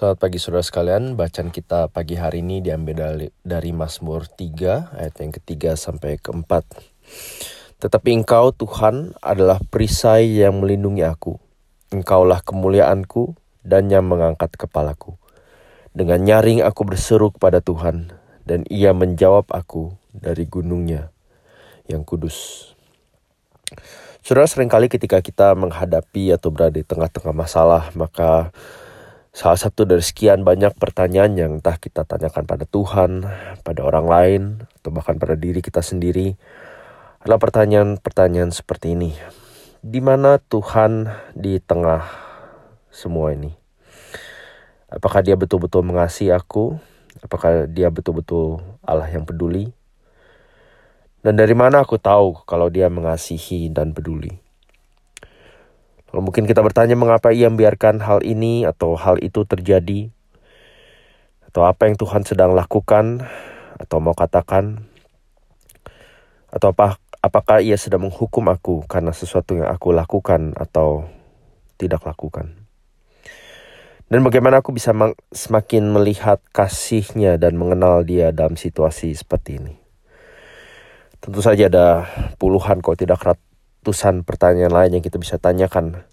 Selamat pagi saudara sekalian, bacaan kita pagi hari ini diambil dari, dari Mazmur 3 ayat yang ketiga sampai keempat. Tetapi engkau Tuhan adalah perisai yang melindungi aku. Engkaulah kemuliaanku dan yang mengangkat kepalaku. Dengan nyaring aku berseru kepada Tuhan dan ia menjawab aku dari gunungnya yang kudus. Saudara sering kali ketika kita menghadapi atau berada di tengah-tengah masalah maka Salah satu dari sekian banyak pertanyaan yang entah kita tanyakan pada Tuhan, pada orang lain, atau bahkan pada diri kita sendiri adalah pertanyaan-pertanyaan seperti ini. Di mana Tuhan di tengah semua ini? Apakah dia betul-betul mengasihi aku? Apakah dia betul-betul Allah yang peduli? Dan dari mana aku tahu kalau dia mengasihi dan peduli? Kalau mungkin kita bertanya mengapa ia membiarkan hal ini atau hal itu terjadi, atau apa yang Tuhan sedang lakukan, atau mau katakan, atau apa, apakah ia sedang menghukum aku karena sesuatu yang aku lakukan atau tidak lakukan. Dan bagaimana aku bisa semakin melihat kasihnya dan mengenal dia dalam situasi seperti ini. Tentu saja ada puluhan kalau tidak ratusan pertanyaan lain yang kita bisa tanyakan.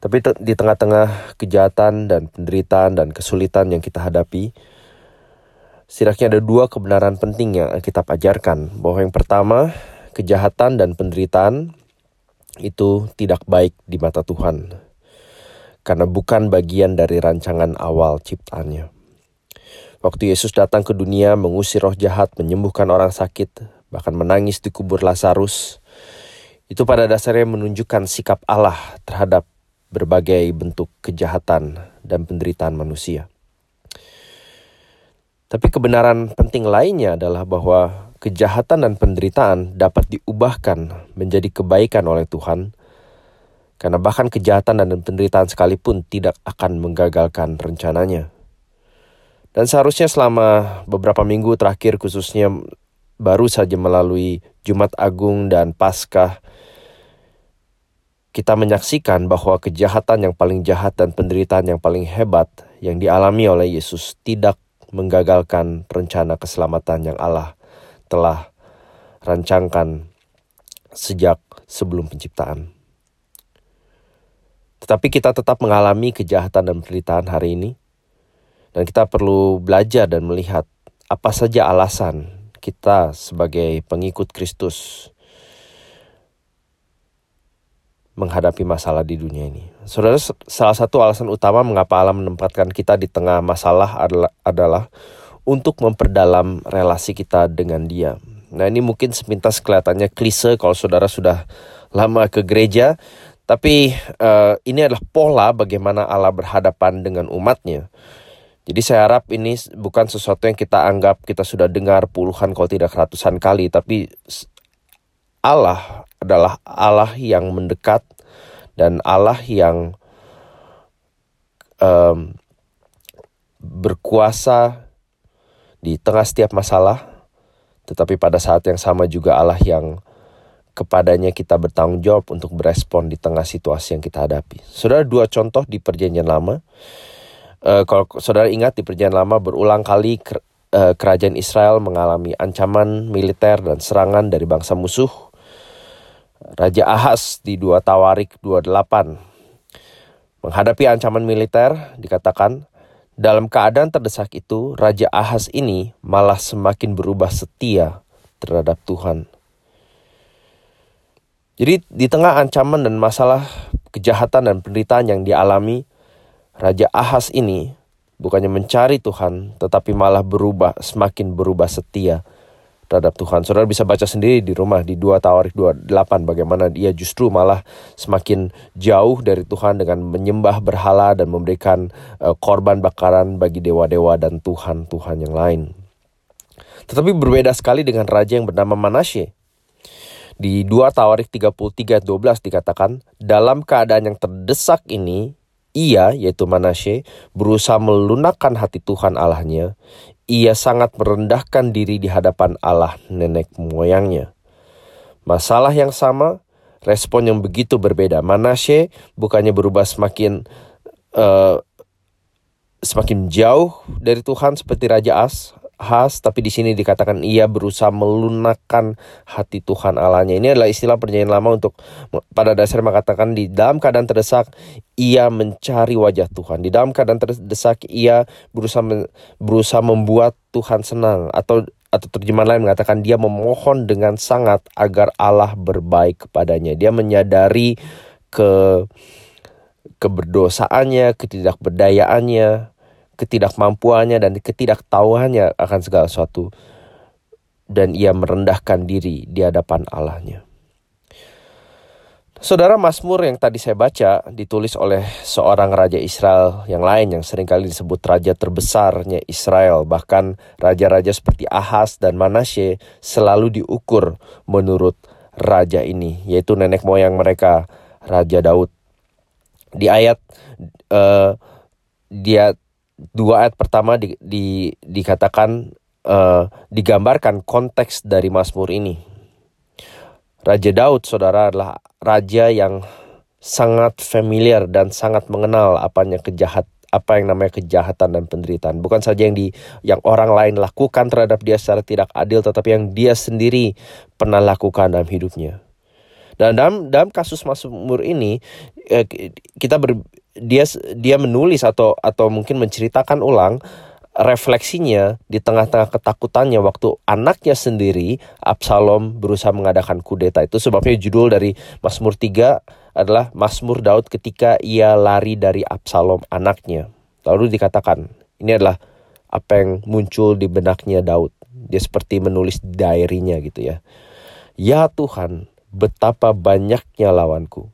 Tapi di tengah-tengah kejahatan dan penderitaan dan kesulitan yang kita hadapi, setidaknya ada dua kebenaran penting yang kita ajarkan. Bahwa yang pertama, kejahatan dan penderitaan itu tidak baik di mata Tuhan. Karena bukan bagian dari rancangan awal ciptaannya. Waktu Yesus datang ke dunia mengusir roh jahat, menyembuhkan orang sakit, bahkan menangis di kubur Lazarus, itu pada dasarnya menunjukkan sikap Allah terhadap berbagai bentuk kejahatan dan penderitaan manusia. Tapi kebenaran penting lainnya adalah bahwa kejahatan dan penderitaan dapat diubahkan menjadi kebaikan oleh Tuhan, karena bahkan kejahatan dan penderitaan sekalipun tidak akan menggagalkan rencananya. Dan seharusnya selama beberapa minggu terakhir khususnya baru saja melalui Jumat Agung dan Paskah kita menyaksikan bahwa kejahatan yang paling jahat dan penderitaan yang paling hebat yang dialami oleh Yesus tidak menggagalkan rencana keselamatan yang Allah telah rancangkan sejak sebelum penciptaan. Tetapi kita tetap mengalami kejahatan dan penderitaan hari ini. Dan kita perlu belajar dan melihat apa saja alasan kita sebagai pengikut Kristus menghadapi masalah di dunia ini. Saudara, salah satu alasan utama mengapa Allah menempatkan kita di tengah masalah adalah, adalah untuk memperdalam relasi kita dengan Dia. Nah, ini mungkin sepintas kelihatannya klise kalau saudara sudah lama ke gereja, tapi uh, ini adalah pola bagaimana Allah berhadapan dengan umatnya. Jadi saya harap ini bukan sesuatu yang kita anggap kita sudah dengar puluhan kalau tidak ratusan kali, tapi Allah adalah Allah yang mendekat dan Allah yang um, berkuasa di tengah setiap masalah, tetapi pada saat yang sama juga Allah yang kepadanya kita bertanggung jawab untuk berespon di tengah situasi yang kita hadapi. Saudara dua contoh di perjanjian lama. Uh, kalau saudara ingat di perjanjian lama berulang kali uh, kerajaan Israel mengalami ancaman militer dan serangan dari bangsa musuh Raja Ahaz di 2 Tawarik 28. Menghadapi ancaman militer, dikatakan, dalam keadaan terdesak itu, Raja Ahaz ini malah semakin berubah setia terhadap Tuhan. Jadi di tengah ancaman dan masalah kejahatan dan penderitaan yang dialami, Raja Ahaz ini bukannya mencari Tuhan, tetapi malah berubah, semakin berubah setia terhadap Tuhan. Saudara bisa baca sendiri di rumah di 2 Tawarik 28 bagaimana dia justru malah semakin jauh dari Tuhan dengan menyembah berhala dan memberikan uh, korban bakaran bagi dewa-dewa dan Tuhan-Tuhan yang lain. Tetapi berbeda sekali dengan raja yang bernama Manasye. Di 2 Tawarik 33 12 dikatakan, dalam keadaan yang terdesak ini, ia, yaitu Manasye, berusaha melunakkan hati Tuhan Allahnya ia sangat merendahkan diri di hadapan Allah nenek moyangnya. Masalah yang sama, respon yang begitu berbeda. Manasye bukannya berubah semakin uh, semakin jauh dari Tuhan seperti Raja As, Has, tapi di sini dikatakan ia berusaha melunakkan hati Tuhan Allahnya. Ini adalah istilah perjanjian lama untuk pada dasarnya mengatakan di dalam keadaan terdesak ia mencari wajah Tuhan. Di dalam keadaan terdesak ia berusaha berusaha membuat Tuhan senang atau atau terjemahan lain mengatakan dia memohon dengan sangat agar Allah berbaik kepadanya. Dia menyadari ke keberdosaannya, ketidakberdayaannya, ketidakmampuannya dan ketidaktahuannya akan segala sesuatu dan ia merendahkan diri di hadapan Allahnya. Saudara Mazmur yang tadi saya baca ditulis oleh seorang raja Israel yang lain yang sering kali disebut raja terbesarnya Israel. Bahkan raja-raja seperti Ahaz dan Manasye selalu diukur menurut raja ini, yaitu nenek moyang mereka, Raja Daud. Di ayat uh, dia dua ayat pertama di, di, dikatakan uh, digambarkan konteks dari Mazmur ini. Raja Daud, saudara, adalah raja yang sangat familiar dan sangat mengenal apanya kejahat apa yang namanya kejahatan dan penderitaan bukan saja yang di yang orang lain lakukan terhadap dia secara tidak adil tetapi yang dia sendiri pernah lakukan dalam hidupnya dan dalam dalam kasus Mazmur ini eh, kita ber, dia dia menulis atau atau mungkin menceritakan ulang refleksinya di tengah-tengah ketakutannya waktu anaknya sendiri Absalom berusaha mengadakan kudeta itu. Sebabnya judul dari Mazmur 3 adalah Mazmur Daud ketika ia lari dari Absalom anaknya. Lalu dikatakan ini adalah apa yang muncul di benaknya Daud. Dia seperti menulis diary-nya gitu ya. Ya Tuhan betapa banyaknya lawanku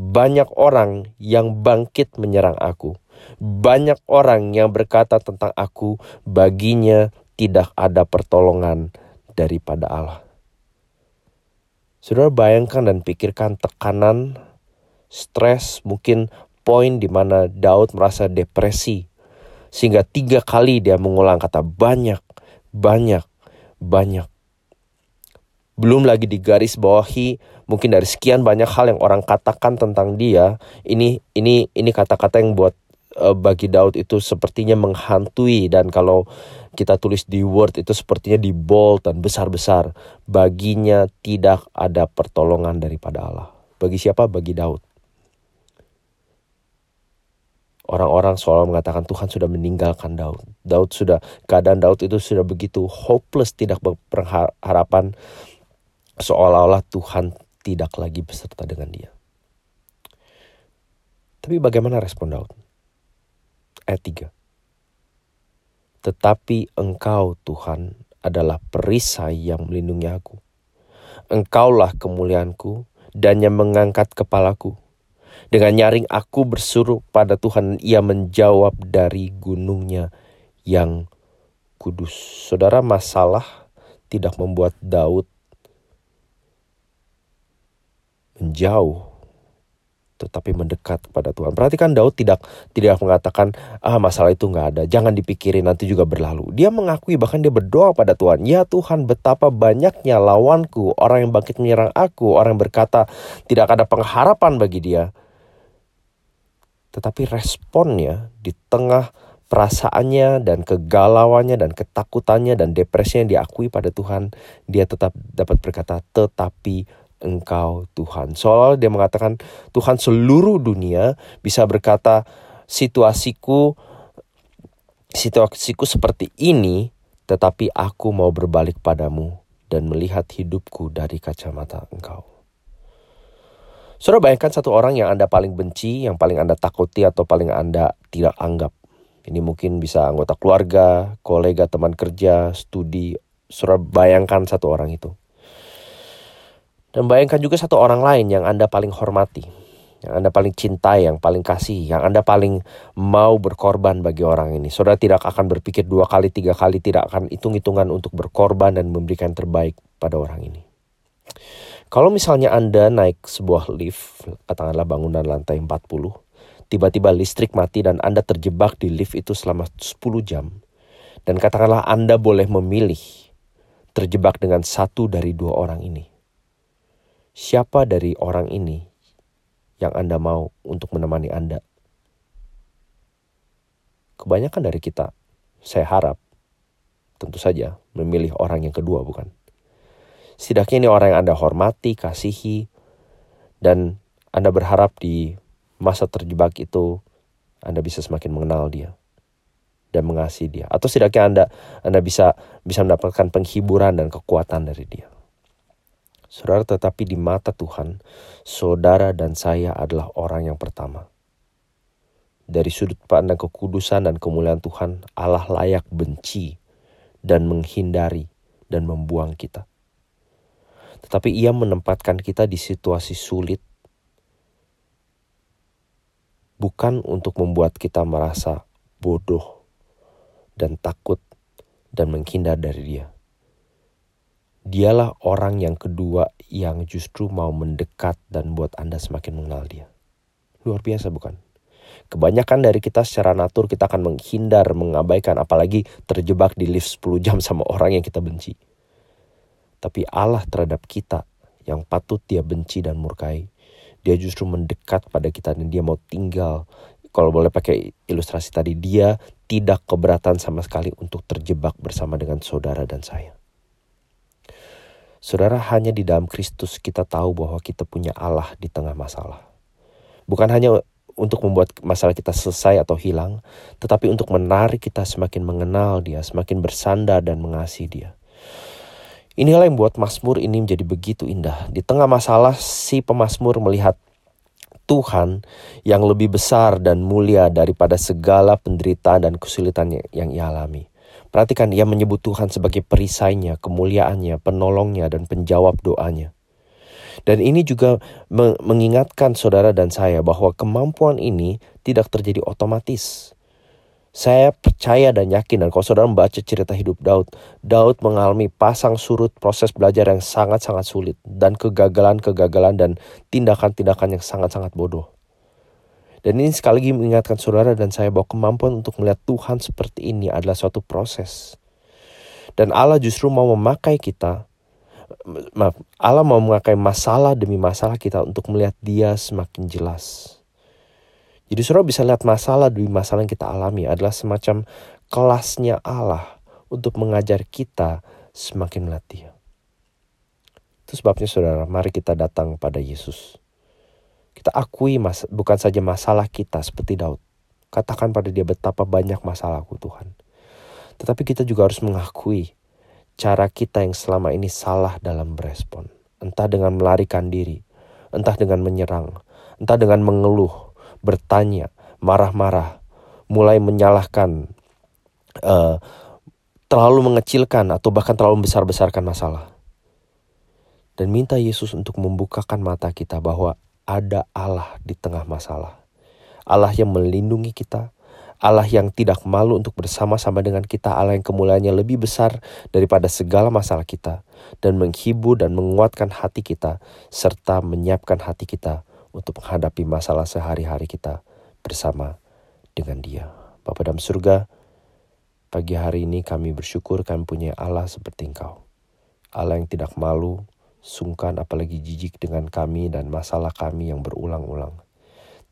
banyak orang yang bangkit menyerang aku. Banyak orang yang berkata tentang aku, baginya tidak ada pertolongan daripada Allah. Saudara bayangkan dan pikirkan tekanan, stres, mungkin poin di mana Daud merasa depresi. Sehingga tiga kali dia mengulang kata banyak, banyak, banyak. Belum lagi di garis bawahi mungkin dari sekian banyak hal yang orang katakan tentang dia, ini ini ini kata-kata yang buat uh, bagi Daud itu sepertinya menghantui dan kalau kita tulis di Word itu sepertinya di bold dan besar-besar. Baginya tidak ada pertolongan daripada Allah. Bagi siapa? Bagi Daud. Orang-orang selalu mengatakan Tuhan sudah meninggalkan Daud. Daud sudah keadaan Daud itu sudah begitu hopeless, tidak berharapan seolah-olah Tuhan tidak lagi beserta dengan dia. Tapi bagaimana respon Daud? Ayat 3. Tetapi engkau Tuhan adalah perisai yang melindungi aku. Engkaulah kemuliaanku dan yang mengangkat kepalaku. Dengan nyaring aku bersuruh pada Tuhan, ia menjawab dari gunungnya yang kudus. Saudara, masalah tidak membuat Daud menjauh tetapi mendekat kepada Tuhan. Perhatikan Daud tidak tidak mengatakan ah masalah itu nggak ada, jangan dipikirin nanti juga berlalu. Dia mengakui bahkan dia berdoa pada Tuhan, ya Tuhan betapa banyaknya lawanku, orang yang bangkit menyerang aku, orang yang berkata tidak ada pengharapan bagi dia. Tetapi responnya di tengah perasaannya dan kegalauannya dan ketakutannya dan depresinya yang diakui pada Tuhan, dia tetap dapat berkata tetapi Engkau Tuhan. Soalnya dia mengatakan Tuhan seluruh dunia bisa berkata situasiku situasiku seperti ini tetapi aku mau berbalik padamu dan melihat hidupku dari kacamata engkau. Saudara bayangkan satu orang yang Anda paling benci, yang paling Anda takuti atau paling Anda tidak anggap. Ini mungkin bisa anggota keluarga, kolega, teman kerja, studi. Saudara bayangkan satu orang itu. Dan bayangkan juga satu orang lain yang Anda paling hormati, yang Anda paling cintai, yang paling kasih, yang Anda paling mau berkorban bagi orang ini. Saudara tidak akan berpikir dua kali, tiga kali, tidak akan hitung-hitungan untuk berkorban dan memberikan terbaik pada orang ini. Kalau misalnya Anda naik sebuah lift, katakanlah bangunan lantai 40, tiba-tiba listrik mati dan Anda terjebak di lift itu selama 10 jam, dan katakanlah Anda boleh memilih terjebak dengan satu dari dua orang ini siapa dari orang ini yang Anda mau untuk menemani Anda? kebanyakan dari kita, saya harap, tentu saja memilih orang yang kedua bukan? Setidaknya ini orang yang Anda hormati, kasihi, dan Anda berharap di masa terjebak itu Anda bisa semakin mengenal dia dan mengasihi dia. Atau setidaknya Anda Anda bisa bisa mendapatkan penghiburan dan kekuatan dari dia. Saudara, tetapi di mata Tuhan, saudara dan saya adalah orang yang pertama. Dari sudut pandang kekudusan dan kemuliaan Tuhan, Allah layak benci dan menghindari dan membuang kita tetapi ia menempatkan kita di situasi sulit bukan untuk membuat kita merasa bodoh dan takut dan menghindar dari dia. Dialah orang yang kedua yang justru mau mendekat dan buat Anda semakin mengenal dia. Luar biasa bukan? Kebanyakan dari kita secara natur kita akan menghindar, mengabaikan, apalagi terjebak di lift 10 jam sama orang yang kita benci tapi Allah terhadap kita yang patut dia benci dan murkai. Dia justru mendekat pada kita dan dia mau tinggal. Kalau boleh pakai ilustrasi tadi, dia tidak keberatan sama sekali untuk terjebak bersama dengan saudara dan saya. Saudara, hanya di dalam Kristus kita tahu bahwa kita punya Allah di tengah masalah. Bukan hanya untuk membuat masalah kita selesai atau hilang, tetapi untuk menarik kita semakin mengenal Dia, semakin bersandar dan mengasihi Dia. Inilah yang membuat Mazmur ini menjadi begitu indah. Di tengah masalah, si pemazmur melihat Tuhan yang lebih besar dan mulia daripada segala penderitaan dan kesulitan yang ia alami. Perhatikan ia menyebut Tuhan sebagai perisainya, kemuliaannya, penolongnya, dan penjawab doanya. Dan ini juga mengingatkan saudara dan saya bahwa kemampuan ini tidak terjadi otomatis. Saya percaya dan yakin dan kalau saudara membaca cerita hidup Daud, Daud mengalami pasang surut proses belajar yang sangat-sangat sulit dan kegagalan-kegagalan dan tindakan-tindakan yang sangat-sangat bodoh. Dan ini sekali lagi mengingatkan saudara dan saya bahwa kemampuan untuk melihat Tuhan seperti ini adalah suatu proses. Dan Allah justru mau memakai kita, maaf, Allah mau memakai masalah demi masalah kita untuk melihat dia semakin jelas. Jadi saudara bisa lihat masalah demi masalah yang kita alami adalah semacam kelasnya Allah untuk mengajar kita semakin melihat Itu sebabnya saudara, mari kita datang pada Yesus. Kita akui mas bukan saja masalah kita seperti Daud. Katakan pada dia betapa banyak masalahku Tuhan. Tetapi kita juga harus mengakui cara kita yang selama ini salah dalam berespon. Entah dengan melarikan diri, entah dengan menyerang, entah dengan mengeluh, bertanya, marah-marah, mulai menyalahkan, uh, terlalu mengecilkan atau bahkan terlalu membesar-besarkan masalah. Dan minta Yesus untuk membukakan mata kita bahwa ada Allah di tengah masalah. Allah yang melindungi kita, Allah yang tidak malu untuk bersama-sama dengan kita, Allah yang kemuliaannya lebih besar daripada segala masalah kita, dan menghibur dan menguatkan hati kita, serta menyiapkan hati kita untuk menghadapi masalah sehari-hari kita bersama dengan dia. Bapa dalam surga, pagi hari ini kami bersyukur kami punya Allah seperti engkau. Allah yang tidak malu, sungkan apalagi jijik dengan kami dan masalah kami yang berulang-ulang.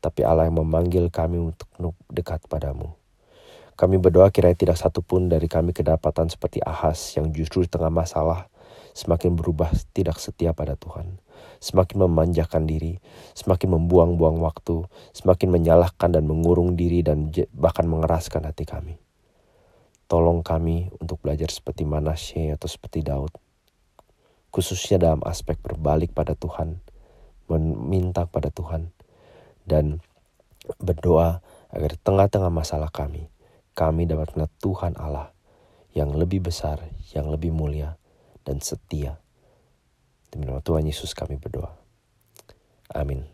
Tapi Allah yang memanggil kami untuk dekat padamu. Kami berdoa kiranya tidak satu pun dari kami kedapatan seperti Ahas yang justru di tengah masalah semakin berubah tidak setia pada Tuhan semakin memanjakan diri, semakin membuang-buang waktu, semakin menyalahkan dan mengurung diri dan bahkan mengeraskan hati kami. Tolong kami untuk belajar seperti Manasye atau seperti Daud. Khususnya dalam aspek berbalik pada Tuhan, meminta pada Tuhan, dan berdoa agar di tengah-tengah masalah kami, kami dapat melihat Tuhan Allah yang lebih besar, yang lebih mulia, dan setia Demi nama Tuhan Yesus kami berdoa. Amin.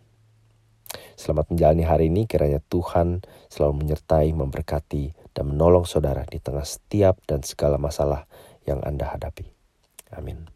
Selamat menjalani hari ini kiranya Tuhan selalu menyertai, memberkati, dan menolong saudara di tengah setiap dan segala masalah yang Anda hadapi. Amin.